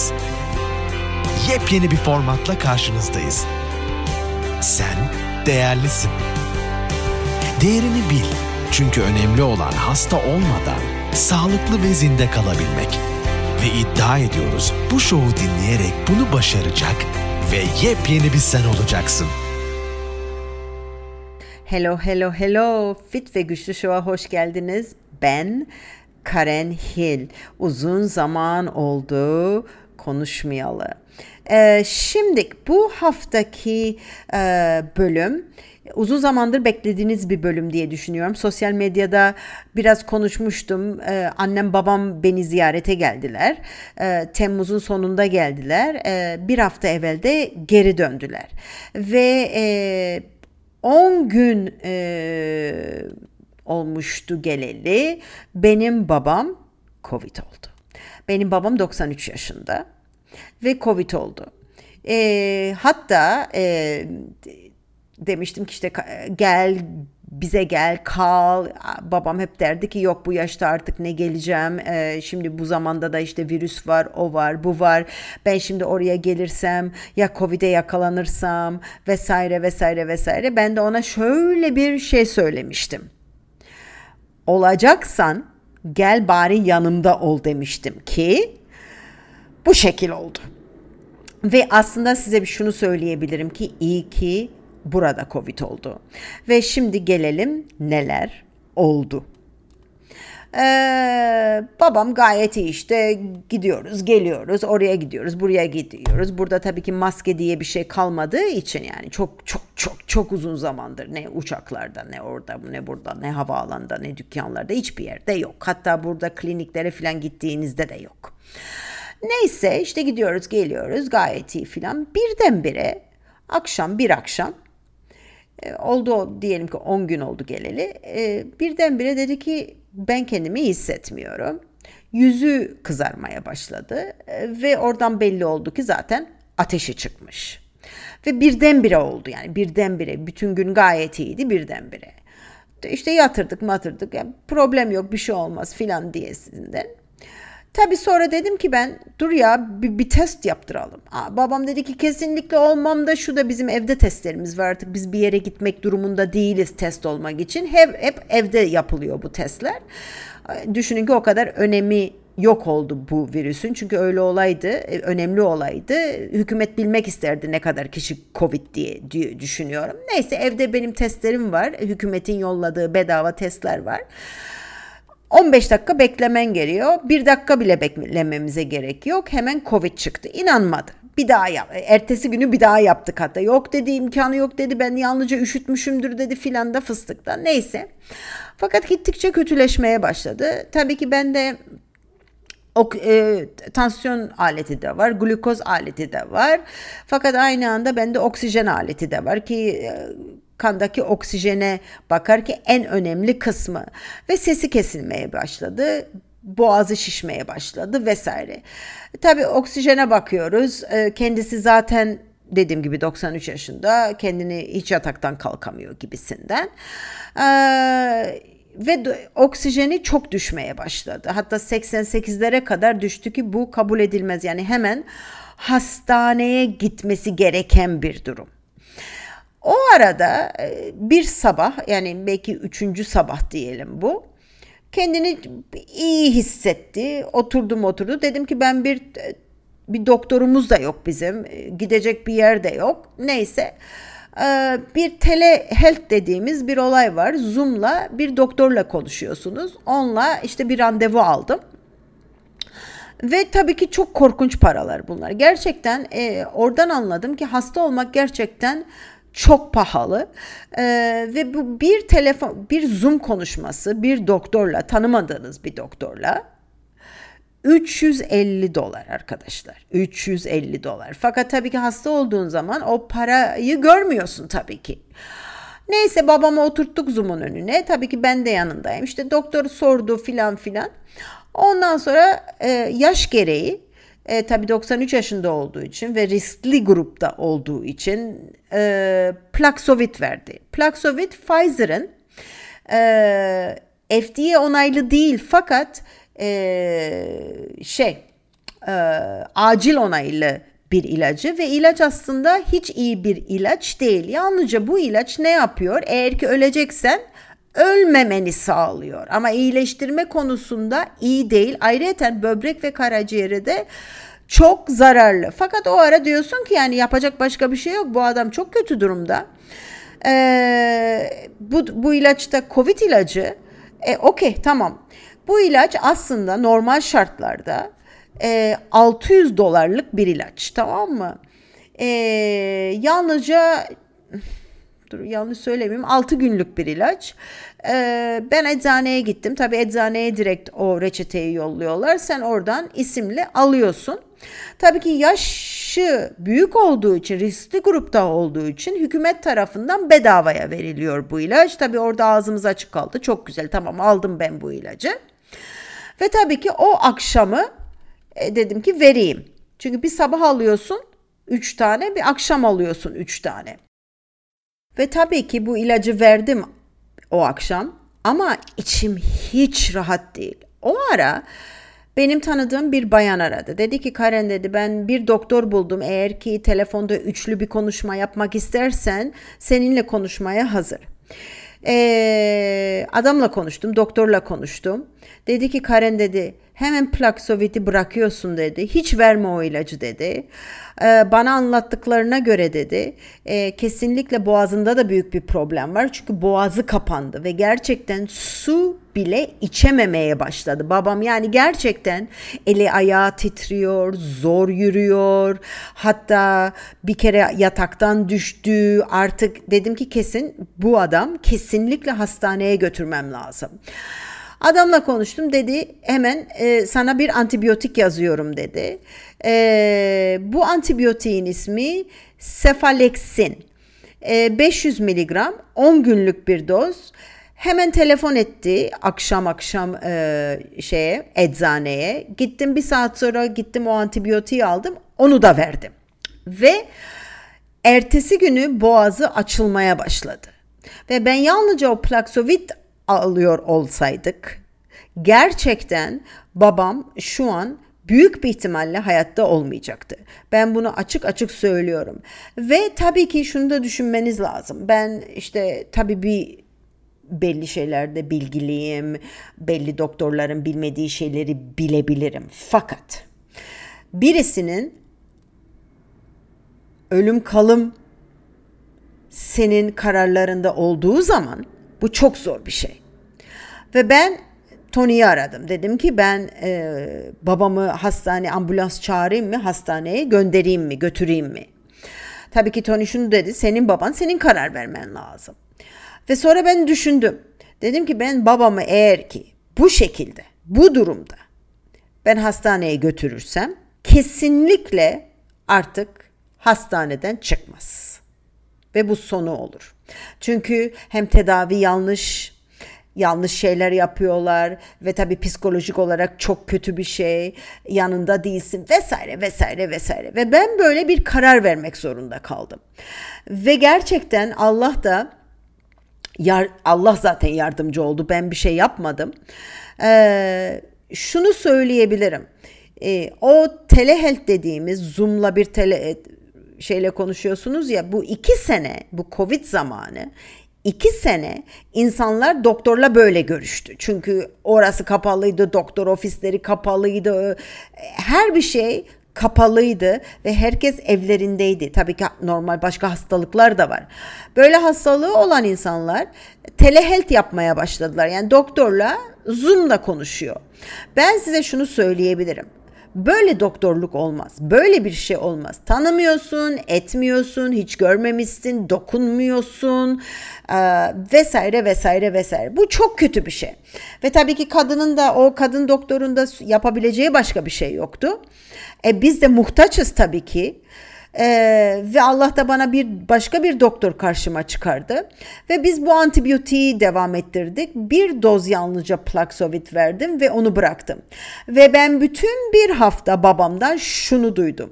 geldiniz. Yepyeni bir formatla karşınızdayız. Sen değerlisin. Değerini bil. Çünkü önemli olan hasta olmadan sağlıklı ve zinde kalabilmek. Ve iddia ediyoruz bu şovu dinleyerek bunu başaracak ve yepyeni bir sen olacaksın. Hello, hello, hello. Fit ve Güçlü Show'a hoş geldiniz. Ben Karen Hill. Uzun zaman oldu konuşmayalı. Ee, şimdi bu haftaki e, bölüm uzun zamandır beklediğiniz bir bölüm diye düşünüyorum. Sosyal medyada biraz konuşmuştum. Ee, annem babam beni ziyarete geldiler. Ee, Temmuz'un sonunda geldiler. Ee, bir hafta evvel de geri döndüler. Ve e, 10 gün e, olmuştu geleli. Benim babam Covid oldu. Benim babam 93 yaşında ve Covid oldu. E, hatta e, demiştim ki işte gel bize gel kal. Babam hep derdi ki yok bu yaşta artık ne geleceğim? Ee, şimdi bu zamanda da işte virüs var o var bu var. Ben şimdi oraya gelirsem ya covid'e yakalanırsam vesaire vesaire vesaire. Ben de ona şöyle bir şey söylemiştim. Olacaksan gel bari yanımda ol demiştim ki bu şekil oldu. Ve aslında size bir şunu söyleyebilirim ki iyi ki burada Covid oldu. Ve şimdi gelelim neler oldu. Ee, babam gayet iyi işte gidiyoruz geliyoruz oraya gidiyoruz buraya gidiyoruz. Burada tabii ki maske diye bir şey kalmadığı için yani çok çok çok çok uzun zamandır ne uçaklarda ne orada ne burada ne havaalanında ne dükkanlarda hiçbir yerde yok. Hatta burada kliniklere falan gittiğinizde de yok. Neyse işte gidiyoruz geliyoruz gayet iyi filan. Birdenbire akşam bir akşam oldu diyelim ki 10 gün oldu geleli. E, birdenbire dedi ki ben kendimi hissetmiyorum. Yüzü kızarmaya başladı e, ve oradan belli oldu ki zaten ateşi çıkmış. Ve birdenbire oldu yani birdenbire bütün gün gayet iyiydi birdenbire. İşte yatırdık matırdık yani problem yok bir şey olmaz filan diyesinden. Tabi sonra dedim ki ben dur ya bir, bir test yaptıralım. Aa, babam dedi ki kesinlikle olmam da şu da bizim evde testlerimiz var artık biz bir yere gitmek durumunda değiliz test olmak için. Hep, hep evde yapılıyor bu testler. Düşünün ki o kadar önemi yok oldu bu virüsün. Çünkü öyle olaydı, e, önemli olaydı. Hükümet bilmek isterdi ne kadar kişi Covid diye, diye düşünüyorum. Neyse evde benim testlerim var. Hükümetin yolladığı bedava testler var. 15 dakika beklemen geliyor. Bir dakika bile beklememize gerek yok. Hemen Covid çıktı. İnanmadı. Bir daha yap. Ertesi günü bir daha yaptık hatta. Yok dedi imkanı yok dedi. Ben yalnızca üşütmüşümdür dedi filan da fıstıktan. Neyse. Fakat gittikçe kötüleşmeye başladı. Tabii ki ben de o, e, tansiyon aleti de var, glukoz aleti de var. Fakat aynı anda bende oksijen aleti de var ki e, kandaki oksijene bakar ki en önemli kısmı ve sesi kesilmeye başladı boğazı şişmeye başladı vesaire. Tabii oksijene bakıyoruz. Ee, kendisi zaten dediğim gibi 93 yaşında kendini hiç yataktan kalkamıyor gibisinden. Ee, ve oksijeni çok düşmeye başladı. Hatta 88'lere kadar düştü ki bu kabul edilmez. Yani hemen hastaneye gitmesi gereken bir durum. O arada e, bir sabah yani belki üçüncü sabah diyelim bu. Kendini iyi hissetti. Oturdum oturdu. Dedim ki ben bir bir doktorumuz da yok bizim. E, gidecek bir yer de yok. Neyse. E, bir telehealth dediğimiz bir olay var. Zoom'la bir doktorla konuşuyorsunuz. Onunla işte bir randevu aldım. Ve tabii ki çok korkunç paralar bunlar. Gerçekten e, oradan anladım ki hasta olmak gerçekten çok pahalı. Ee, ve bu bir telefon bir zoom konuşması bir doktorla tanımadığınız bir doktorla 350 dolar arkadaşlar 350 dolar. Fakat tabii ki hasta olduğun zaman o parayı görmüyorsun tabii ki. Neyse babamı oturttuk zoom'un önüne. Tabii ki ben de yanındayım. İşte doktor sordu filan filan. Ondan sonra e, yaş gereği e, tabii 93 yaşında olduğu için ve riskli grupta olduğu için e, Paxlovid verdi. Paxlovid Pfizer'ın e, FDA onaylı değil fakat e, şey e, acil onaylı bir ilacı ve ilaç aslında hiç iyi bir ilaç değil. Yalnızca bu ilaç ne yapıyor? Eğer ki öleceksen ölmemeni sağlıyor. Ama iyileştirme konusunda iyi değil. Ayrıca böbrek ve karaciğeri de çok zararlı. Fakat o ara diyorsun ki yani yapacak başka bir şey yok. Bu adam çok kötü durumda. Ee, bu, bu ilaçta Covid ilacı. E, Okey tamam. Bu ilaç aslında normal şartlarda e, 600 dolarlık bir ilaç tamam mı? E, yalnızca dur yanlış söylemeyeyim 6 günlük bir ilaç. Ee, ben eczaneye gittim. Tabi eczaneye direkt o reçeteyi yolluyorlar. Sen oradan isimle alıyorsun. Tabii ki yaşı büyük olduğu için, riskli grupta olduğu için hükümet tarafından bedavaya veriliyor bu ilaç. Tabii orada ağzımız açık kaldı. Çok güzel tamam aldım ben bu ilacı. Ve tabii ki o akşamı e, dedim ki vereyim. Çünkü bir sabah alıyorsun 3 tane, bir akşam alıyorsun 3 tane. Ve tabii ki bu ilacı verdim o akşam ama içim hiç rahat değil. O ara benim tanıdığım bir bayan aradı. Dedi ki Karen dedi ben bir doktor buldum. Eğer ki telefonda üçlü bir konuşma yapmak istersen seninle konuşmaya hazır. Ee, adamla konuştum, doktorla konuştum. Dedi ki Karen dedi hemen Plaksovit'i bırakıyorsun dedi. Hiç verme o ilacı dedi. Ee, bana anlattıklarına göre dedi e, kesinlikle boğazında da büyük bir problem var. Çünkü boğazı kapandı ve gerçekten su bile içememeye başladı. Babam yani gerçekten eli ayağı titriyor, zor yürüyor. Hatta bir kere yataktan düştü. Artık dedim ki kesin bu adam kesinlikle hastaneye götürmem lazım. Adamla konuştum dedi hemen e, sana bir antibiyotik yazıyorum dedi. E, bu antibiyotiğin ismi Cefalexin. E, 500 miligram 10 günlük bir doz. Hemen telefon etti akşam akşam e, şeye eczaneye. Gittim bir saat sonra gittim o antibiyotiği aldım onu da verdim. Ve ertesi günü boğazı açılmaya başladı. Ve ben yalnızca o Plaxovit alıyor olsaydık gerçekten babam şu an büyük bir ihtimalle hayatta olmayacaktı. Ben bunu açık açık söylüyorum. Ve tabii ki şunu da düşünmeniz lazım. Ben işte tabii bir belli şeylerde bilgiliyim. Belli doktorların bilmediği şeyleri bilebilirim. Fakat birisinin ölüm kalım senin kararlarında olduğu zaman bu çok zor bir şey. Ve ben Tony'yi aradım. Dedim ki ben e, babamı hastane ambulans çağırayım mı hastaneye göndereyim mi götüreyim mi? Tabii ki Tony şunu dedi senin baban senin karar vermen lazım. Ve sonra ben düşündüm. Dedim ki ben babamı eğer ki bu şekilde bu durumda ben hastaneye götürürsem kesinlikle artık hastaneden çıkmaz. Ve bu sonu olur. Çünkü hem tedavi yanlış yanlış şeyler yapıyorlar ve tabii psikolojik olarak çok kötü bir şey yanında değilsin vesaire vesaire vesaire. Ve ben böyle bir karar vermek zorunda kaldım. Ve gerçekten Allah da yar, Allah zaten yardımcı oldu. Ben bir şey yapmadım. Ee, şunu söyleyebilirim. Ee, o telehealth dediğimiz Zoom'la bir tele şeyle konuşuyorsunuz ya bu iki sene bu Covid zamanı iki sene insanlar doktorla böyle görüştü. Çünkü orası kapalıydı, doktor ofisleri kapalıydı, her bir şey kapalıydı ve herkes evlerindeydi. Tabii ki normal başka hastalıklar da var. Böyle hastalığı olan insanlar telehealth yapmaya başladılar. Yani doktorla Zoom'la konuşuyor. Ben size şunu söyleyebilirim. Böyle doktorluk olmaz. Böyle bir şey olmaz. Tanımıyorsun, etmiyorsun, hiç görmemişsin, dokunmuyorsun e, vesaire vesaire vesaire. Bu çok kötü bir şey. Ve tabii ki kadının da o kadın doktorun da yapabileceği başka bir şey yoktu. E biz de muhtaçız tabii ki. Ee, ve Allah da bana bir başka bir doktor karşıma çıkardı ve biz bu antibiyotiği devam ettirdik. Bir doz yalnızca Plaxovit verdim ve onu bıraktım. Ve ben bütün bir hafta babamdan şunu duydum.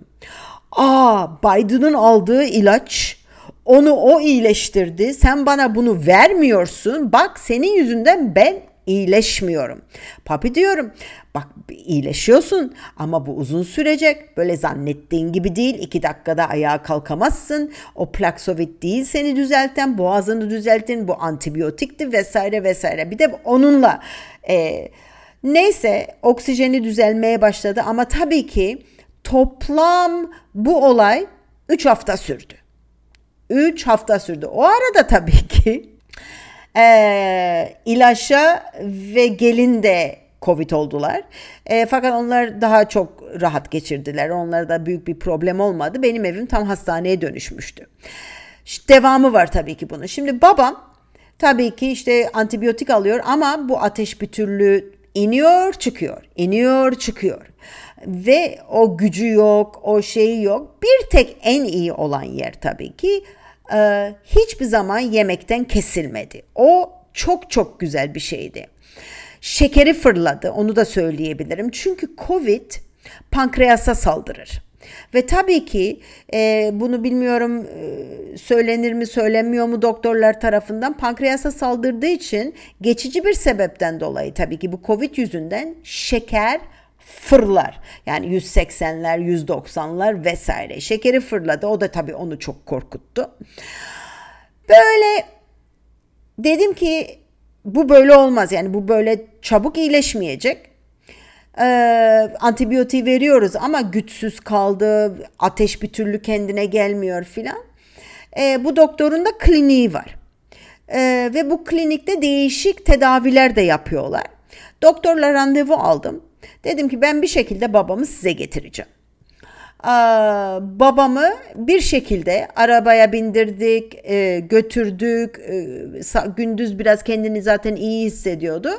Aa Biden'ın aldığı ilaç onu o iyileştirdi. Sen bana bunu vermiyorsun. Bak senin yüzünden ben iyileşmiyorum. Papi diyorum bak iyileşiyorsun ama bu uzun sürecek. Böyle zannettiğin gibi değil. iki dakikada ayağa kalkamazsın. O Plaksovit değil seni düzelten, boğazını düzeltin, bu antibiyotikti vesaire vesaire. Bir de onunla e, neyse oksijeni düzelmeye başladı ama tabii ki toplam bu olay 3 hafta sürdü. 3 hafta sürdü. O arada tabii ki e, ilaça ve gelin de Covid oldular. E, fakat onlar daha çok rahat geçirdiler. Onlarda büyük bir problem olmadı. Benim evim tam hastaneye dönüşmüştü. İşte devamı var tabii ki bunun. Şimdi babam tabii ki işte antibiyotik alıyor ama bu ateş bir türlü iniyor çıkıyor, iniyor çıkıyor. Ve o gücü yok, o şeyi yok. Bir tek en iyi olan yer tabii ki e, hiçbir zaman yemekten kesilmedi. O çok çok güzel bir şeydi. Şekeri fırladı onu da söyleyebilirim. Çünkü Covid pankreasa saldırır. Ve tabii ki e, bunu bilmiyorum e, söylenir mi söylenmiyor mu doktorlar tarafından pankreasa saldırdığı için geçici bir sebepten dolayı tabii ki bu Covid yüzünden şeker fırlar. Yani 180'ler, 190'lar vesaire. Şekeri fırladı. O da tabii onu çok korkuttu. Böyle dedim ki bu böyle olmaz. Yani bu böyle çabuk iyileşmeyecek. Ee, antibiyotiği veriyoruz ama güçsüz kaldı. Ateş bir türlü kendine gelmiyor filan. Ee, bu doktorun da kliniği var. Ee, ve bu klinikte değişik tedaviler de yapıyorlar. Doktorla randevu aldım. Dedim ki ben bir şekilde babamı size getireceğim. Ee, babamı bir şekilde arabaya bindirdik, e, götürdük. E, gündüz biraz kendini zaten iyi hissediyordu.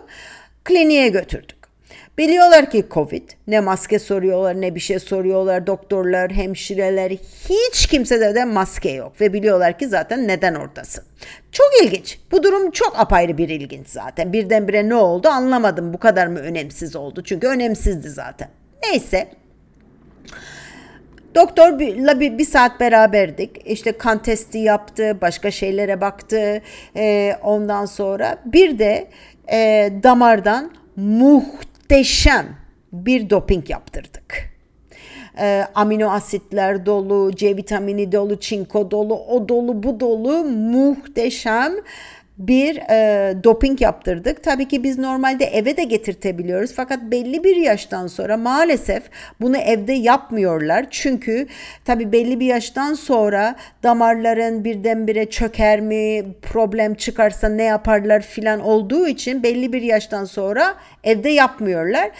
Kliniğe götürdük. Biliyorlar ki Covid. Ne maske soruyorlar ne bir şey soruyorlar. Doktorlar, hemşireler hiç kimsede de maske yok. Ve biliyorlar ki zaten neden oradasın. Çok ilginç. Bu durum çok apayrı bir ilginç zaten. Birdenbire ne oldu anlamadım. Bu kadar mı önemsiz oldu? Çünkü önemsizdi zaten. Neyse. Doktorla bir, bir saat beraberdik. İşte kan testi yaptı, başka şeylere baktı. Ee, ondan sonra bir de e, damardan muhteşem bir doping yaptırdık. E, amino asitler dolu, C vitamini dolu, çinko dolu, o dolu, bu dolu muhteşem bir e, doping yaptırdık. Tabii ki biz normalde eve de getirtebiliyoruz fakat belli bir yaştan sonra maalesef bunu evde yapmıyorlar. Çünkü tabii belli bir yaştan sonra damarların birdenbire çöker mi, problem çıkarsa ne yaparlar filan olduğu için belli bir yaştan sonra evde yapmıyorlar.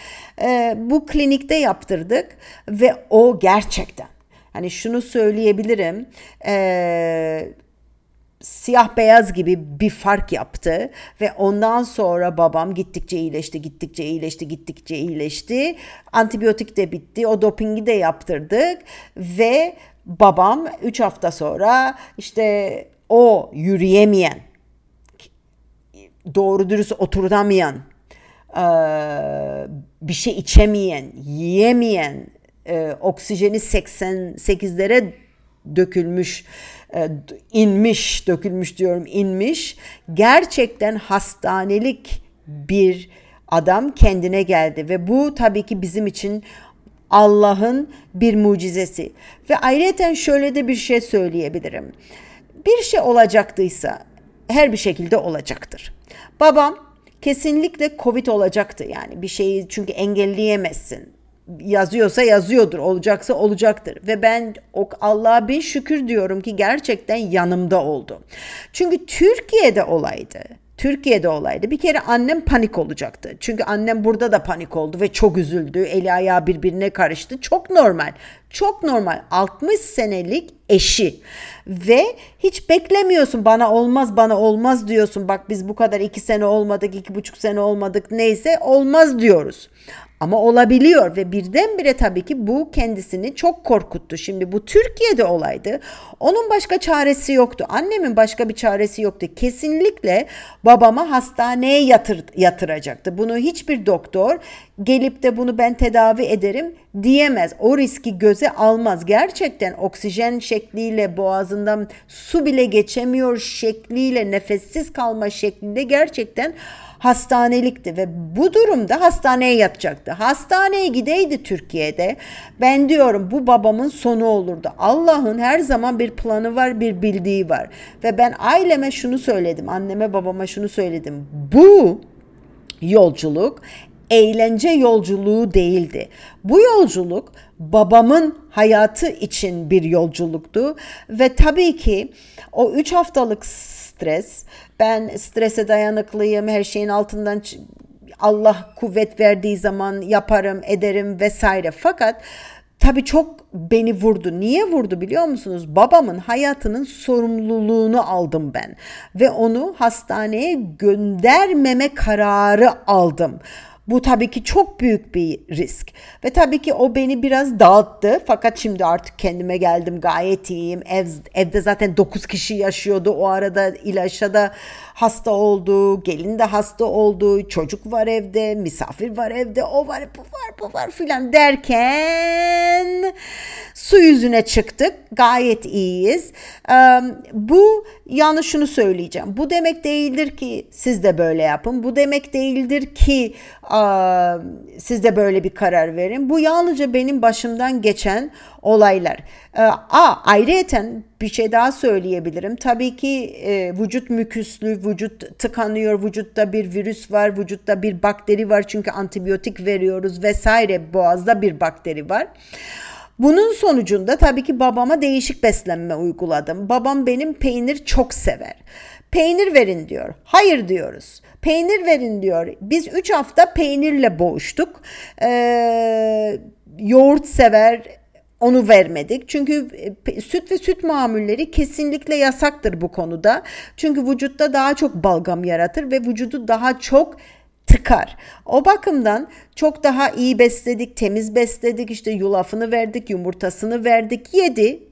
E, bu klinikte yaptırdık ve o gerçekten hani şunu söyleyebilirim. Eee siyah beyaz gibi bir fark yaptı ve ondan sonra babam gittikçe iyileşti, gittikçe iyileşti, gittikçe iyileşti. Antibiyotik de bitti, o dopingi de yaptırdık ve babam 3 hafta sonra işte o yürüyemeyen, doğru dürüst oturtamayan, bir şey içemeyen, yiyemeyen, oksijeni 88'lere dökülmüş e, inmiş, dökülmüş diyorum inmiş. Gerçekten hastanelik bir adam kendine geldi ve bu tabii ki bizim için Allah'ın bir mucizesi. Ve ayrıca şöyle de bir şey söyleyebilirim. Bir şey olacaktıysa her bir şekilde olacaktır. Babam kesinlikle Covid olacaktı yani bir şeyi çünkü engelleyemezsin yazıyorsa yazıyordur, olacaksa olacaktır. Ve ben Allah'a bir şükür diyorum ki gerçekten yanımda oldu. Çünkü Türkiye'de olaydı. Türkiye'de olaydı. Bir kere annem panik olacaktı. Çünkü annem burada da panik oldu ve çok üzüldü. Eli ayağı birbirine karıştı. Çok normal. Çok normal. 60 senelik eşi ve hiç beklemiyorsun bana olmaz bana olmaz diyorsun. Bak biz bu kadar iki sene olmadık, iki buçuk sene olmadık neyse olmaz diyoruz. Ama olabiliyor ve birdenbire tabii ki bu kendisini çok korkuttu. Şimdi bu Türkiye'de olaydı. Onun başka çaresi yoktu. Annemin başka bir çaresi yoktu. Kesinlikle babama hastaneye yatır, yatıracaktı. Bunu hiçbir doktor gelip de bunu ben tedavi ederim diyemez. O riski göze almaz. Gerçekten oksijen şekliyle boğazından su bile geçemiyor şekliyle nefessiz kalma şeklinde gerçekten hastanelikti ve bu durumda hastaneye yatacaktı. Hastaneye gideydi Türkiye'de. Ben diyorum bu babamın sonu olurdu. Allah'ın her zaman bir planı var, bir bildiği var. Ve ben aileme şunu söyledim, anneme babama şunu söyledim. Bu yolculuk eğlence yolculuğu değildi. Bu yolculuk babamın hayatı için bir yolculuktu ve tabii ki o üç haftalık stres, ben strese dayanıklıyım, her şeyin altından Allah kuvvet verdiği zaman yaparım, ederim vesaire. Fakat tabii çok beni vurdu. Niye vurdu biliyor musunuz? Babamın hayatının sorumluluğunu aldım ben ve onu hastaneye göndermeme kararı aldım. Bu tabii ki çok büyük bir risk. Ve tabii ki o beni biraz dağıttı. Fakat şimdi artık kendime geldim gayet iyiyim. Ev, evde zaten 9 kişi yaşıyordu. O arada ilaçta da hasta oldu, gelin de hasta oldu, çocuk var evde, misafir var evde, o var, bu var, bu var filan derken su yüzüne çıktık. Gayet iyiyiz. Bu yanlış şunu söyleyeceğim. Bu demek değildir ki siz de böyle yapın. Bu demek değildir ki siz de böyle bir karar verin. Bu yalnızca benim başımdan geçen olaylar. A, ayrıyeten bir şey daha söyleyebilirim. Tabii ki e, vücut müküslü, vücut tıkanıyor, vücutta bir virüs var, vücutta bir bakteri var çünkü antibiyotik veriyoruz vesaire boğazda bir bakteri var. Bunun sonucunda tabii ki babama değişik beslenme uyguladım. Babam benim peynir çok sever. Peynir verin diyor. Hayır diyoruz. Peynir verin diyor. Biz 3 hafta peynirle boğuştuk. Ee, yoğurt sever, onu vermedik. Çünkü e, süt ve süt mamulleri kesinlikle yasaktır bu konuda. Çünkü vücutta daha çok balgam yaratır ve vücudu daha çok tıkar. O bakımdan çok daha iyi besledik, temiz besledik, işte yulafını verdik, yumurtasını verdik, yedi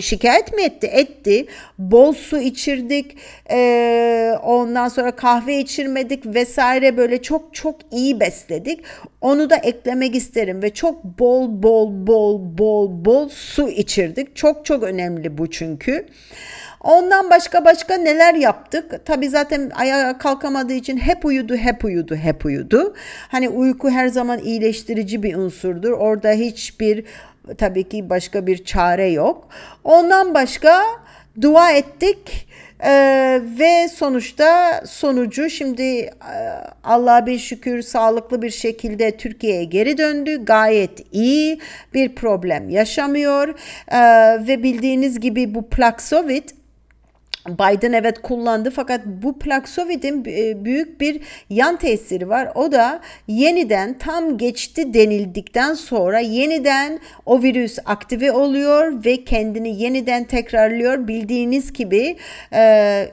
şikayet mi etti? Etti. Bol su içirdik. Ondan sonra kahve içirmedik vesaire böyle çok çok iyi besledik. Onu da eklemek isterim ve çok bol bol bol bol bol su içirdik. Çok çok önemli bu çünkü. Ondan başka başka neler yaptık? Tabii zaten ayağa kalkamadığı için hep uyudu, hep uyudu, hep uyudu. Hani uyku her zaman iyileştirici bir unsurdur. Orada hiçbir tabii ki başka bir çare yok. Ondan başka dua ettik. Ee, ve sonuçta sonucu şimdi e, Allah'a bir şükür sağlıklı bir şekilde Türkiye'ye geri döndü. Gayet iyi bir problem yaşamıyor ee, ve bildiğiniz gibi bu Paxlovid Biden evet kullandı fakat bu Paxlovid'in e, büyük bir yan tesiri var. O da yeniden tam geçti denildikten sonra yeniden o virüs aktive oluyor ve kendini yeniden tekrarlıyor. Bildiğiniz gibi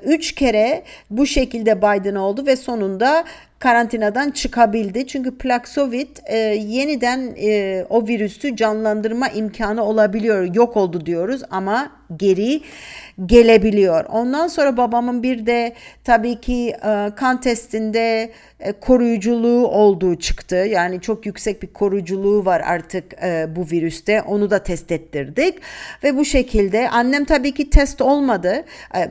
3 e, kere bu şekilde Biden oldu ve sonunda karantinadan çıkabildi. Çünkü Paxlovid e, yeniden e, o virüsü canlandırma imkanı olabiliyor. Yok oldu diyoruz ama geri gelebiliyor. Ondan sonra babamın bir de tabii ki e, kan testinde e, koruyuculuğu olduğu çıktı. Yani çok yüksek bir koruyuculuğu var artık e, bu virüste. Onu da test ettirdik ve bu şekilde annem tabii ki test olmadı.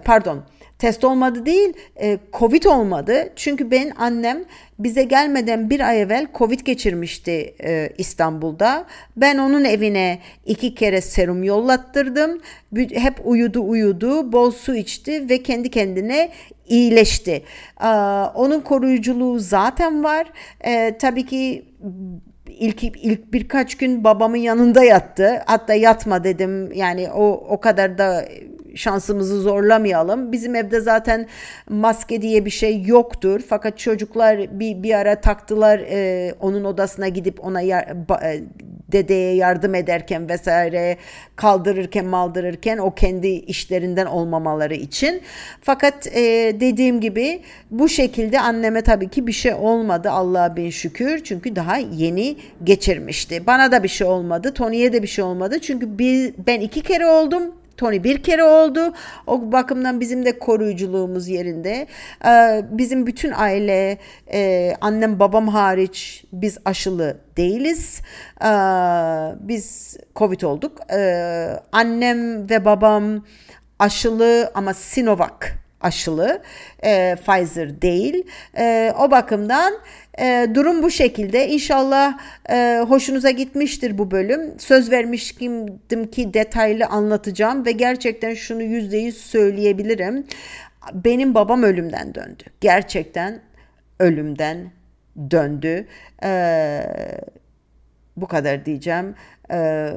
Pardon test olmadı değil, e, Covid olmadı. Çünkü ben annem bize gelmeden bir ay evvel Covid geçirmişti e, İstanbul'da. Ben onun evine iki kere serum yollattırdım. Hep uyudu uyudu, bol su içti ve kendi kendine iyileşti. E, onun koruyuculuğu zaten var. E, tabii ki ilk ilk birkaç gün babamın yanında yattı. Hatta yatma dedim. Yani o o kadar da şansımızı zorlamayalım. Bizim evde zaten maske diye bir şey yoktur. Fakat çocuklar bir bir ara taktılar e, onun odasına gidip ona yar, ba, e, dedeye yardım ederken vesaire kaldırırken maldırırken o kendi işlerinden olmamaları için. Fakat e, dediğim gibi bu şekilde anneme tabii ki bir şey olmadı Allah'a bin şükür. Çünkü daha yeni geçirmişti. Bana da bir şey olmadı. Tony'ye de bir şey olmadı. Çünkü bir, ben iki kere oldum. Tony bir kere oldu. O bakımdan bizim de koruyuculuğumuz yerinde. Ee, bizim bütün aile, e, annem babam hariç biz aşılı değiliz. Ee, biz Covid olduk. Ee, annem ve babam aşılı ama Sinovac aşılı. E, Pfizer değil. E, o bakımdan e, durum bu şekilde. İnşallah e, hoşunuza gitmiştir bu bölüm. Söz vermiştim ki detaylı anlatacağım ve gerçekten şunu yüzde yüz söyleyebilirim. Benim babam ölümden döndü. Gerçekten ölümden döndü. Ee, bu kadar diyeceğim. Ee,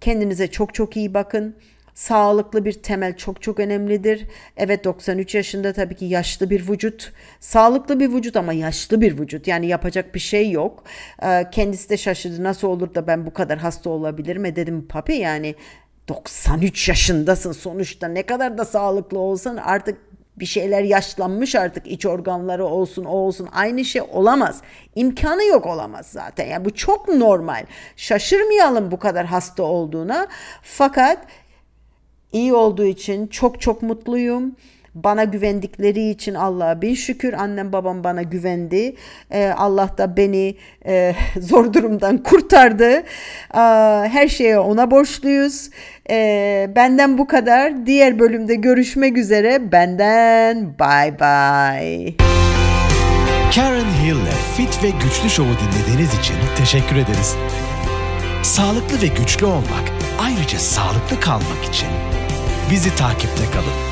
kendinize çok çok iyi bakın. Sağlıklı bir temel çok çok önemlidir. Evet 93 yaşında tabii ki yaşlı bir vücut. Sağlıklı bir vücut ama yaşlı bir vücut. Yani yapacak bir şey yok. Ee, kendisi de şaşırdı. Nasıl olur da ben bu kadar hasta olabilirim? E dedim papi yani 93 yaşındasın sonuçta ne kadar da sağlıklı olsan artık bir şeyler yaşlanmış artık iç organları olsun o olsun aynı şey olamaz. İmkanı yok olamaz zaten. Yani bu çok normal. Şaşırmayalım bu kadar hasta olduğuna. Fakat iyi olduğu için çok çok mutluyum. Bana güvendikleri için Allah'a bin şükür annem babam bana güvendi. Ee, Allah da beni e, zor durumdan kurtardı. Ee, her şeye ona borçluyuz. Ee, benden bu kadar. Diğer bölümde görüşmek üzere. Benden bye bye. Karen Hill'le Fit ve Güçlü Show'u dinlediğiniz için teşekkür ederiz. Sağlıklı ve güçlü olmak, ayrıca sağlıklı kalmak için bizi takipte kalın.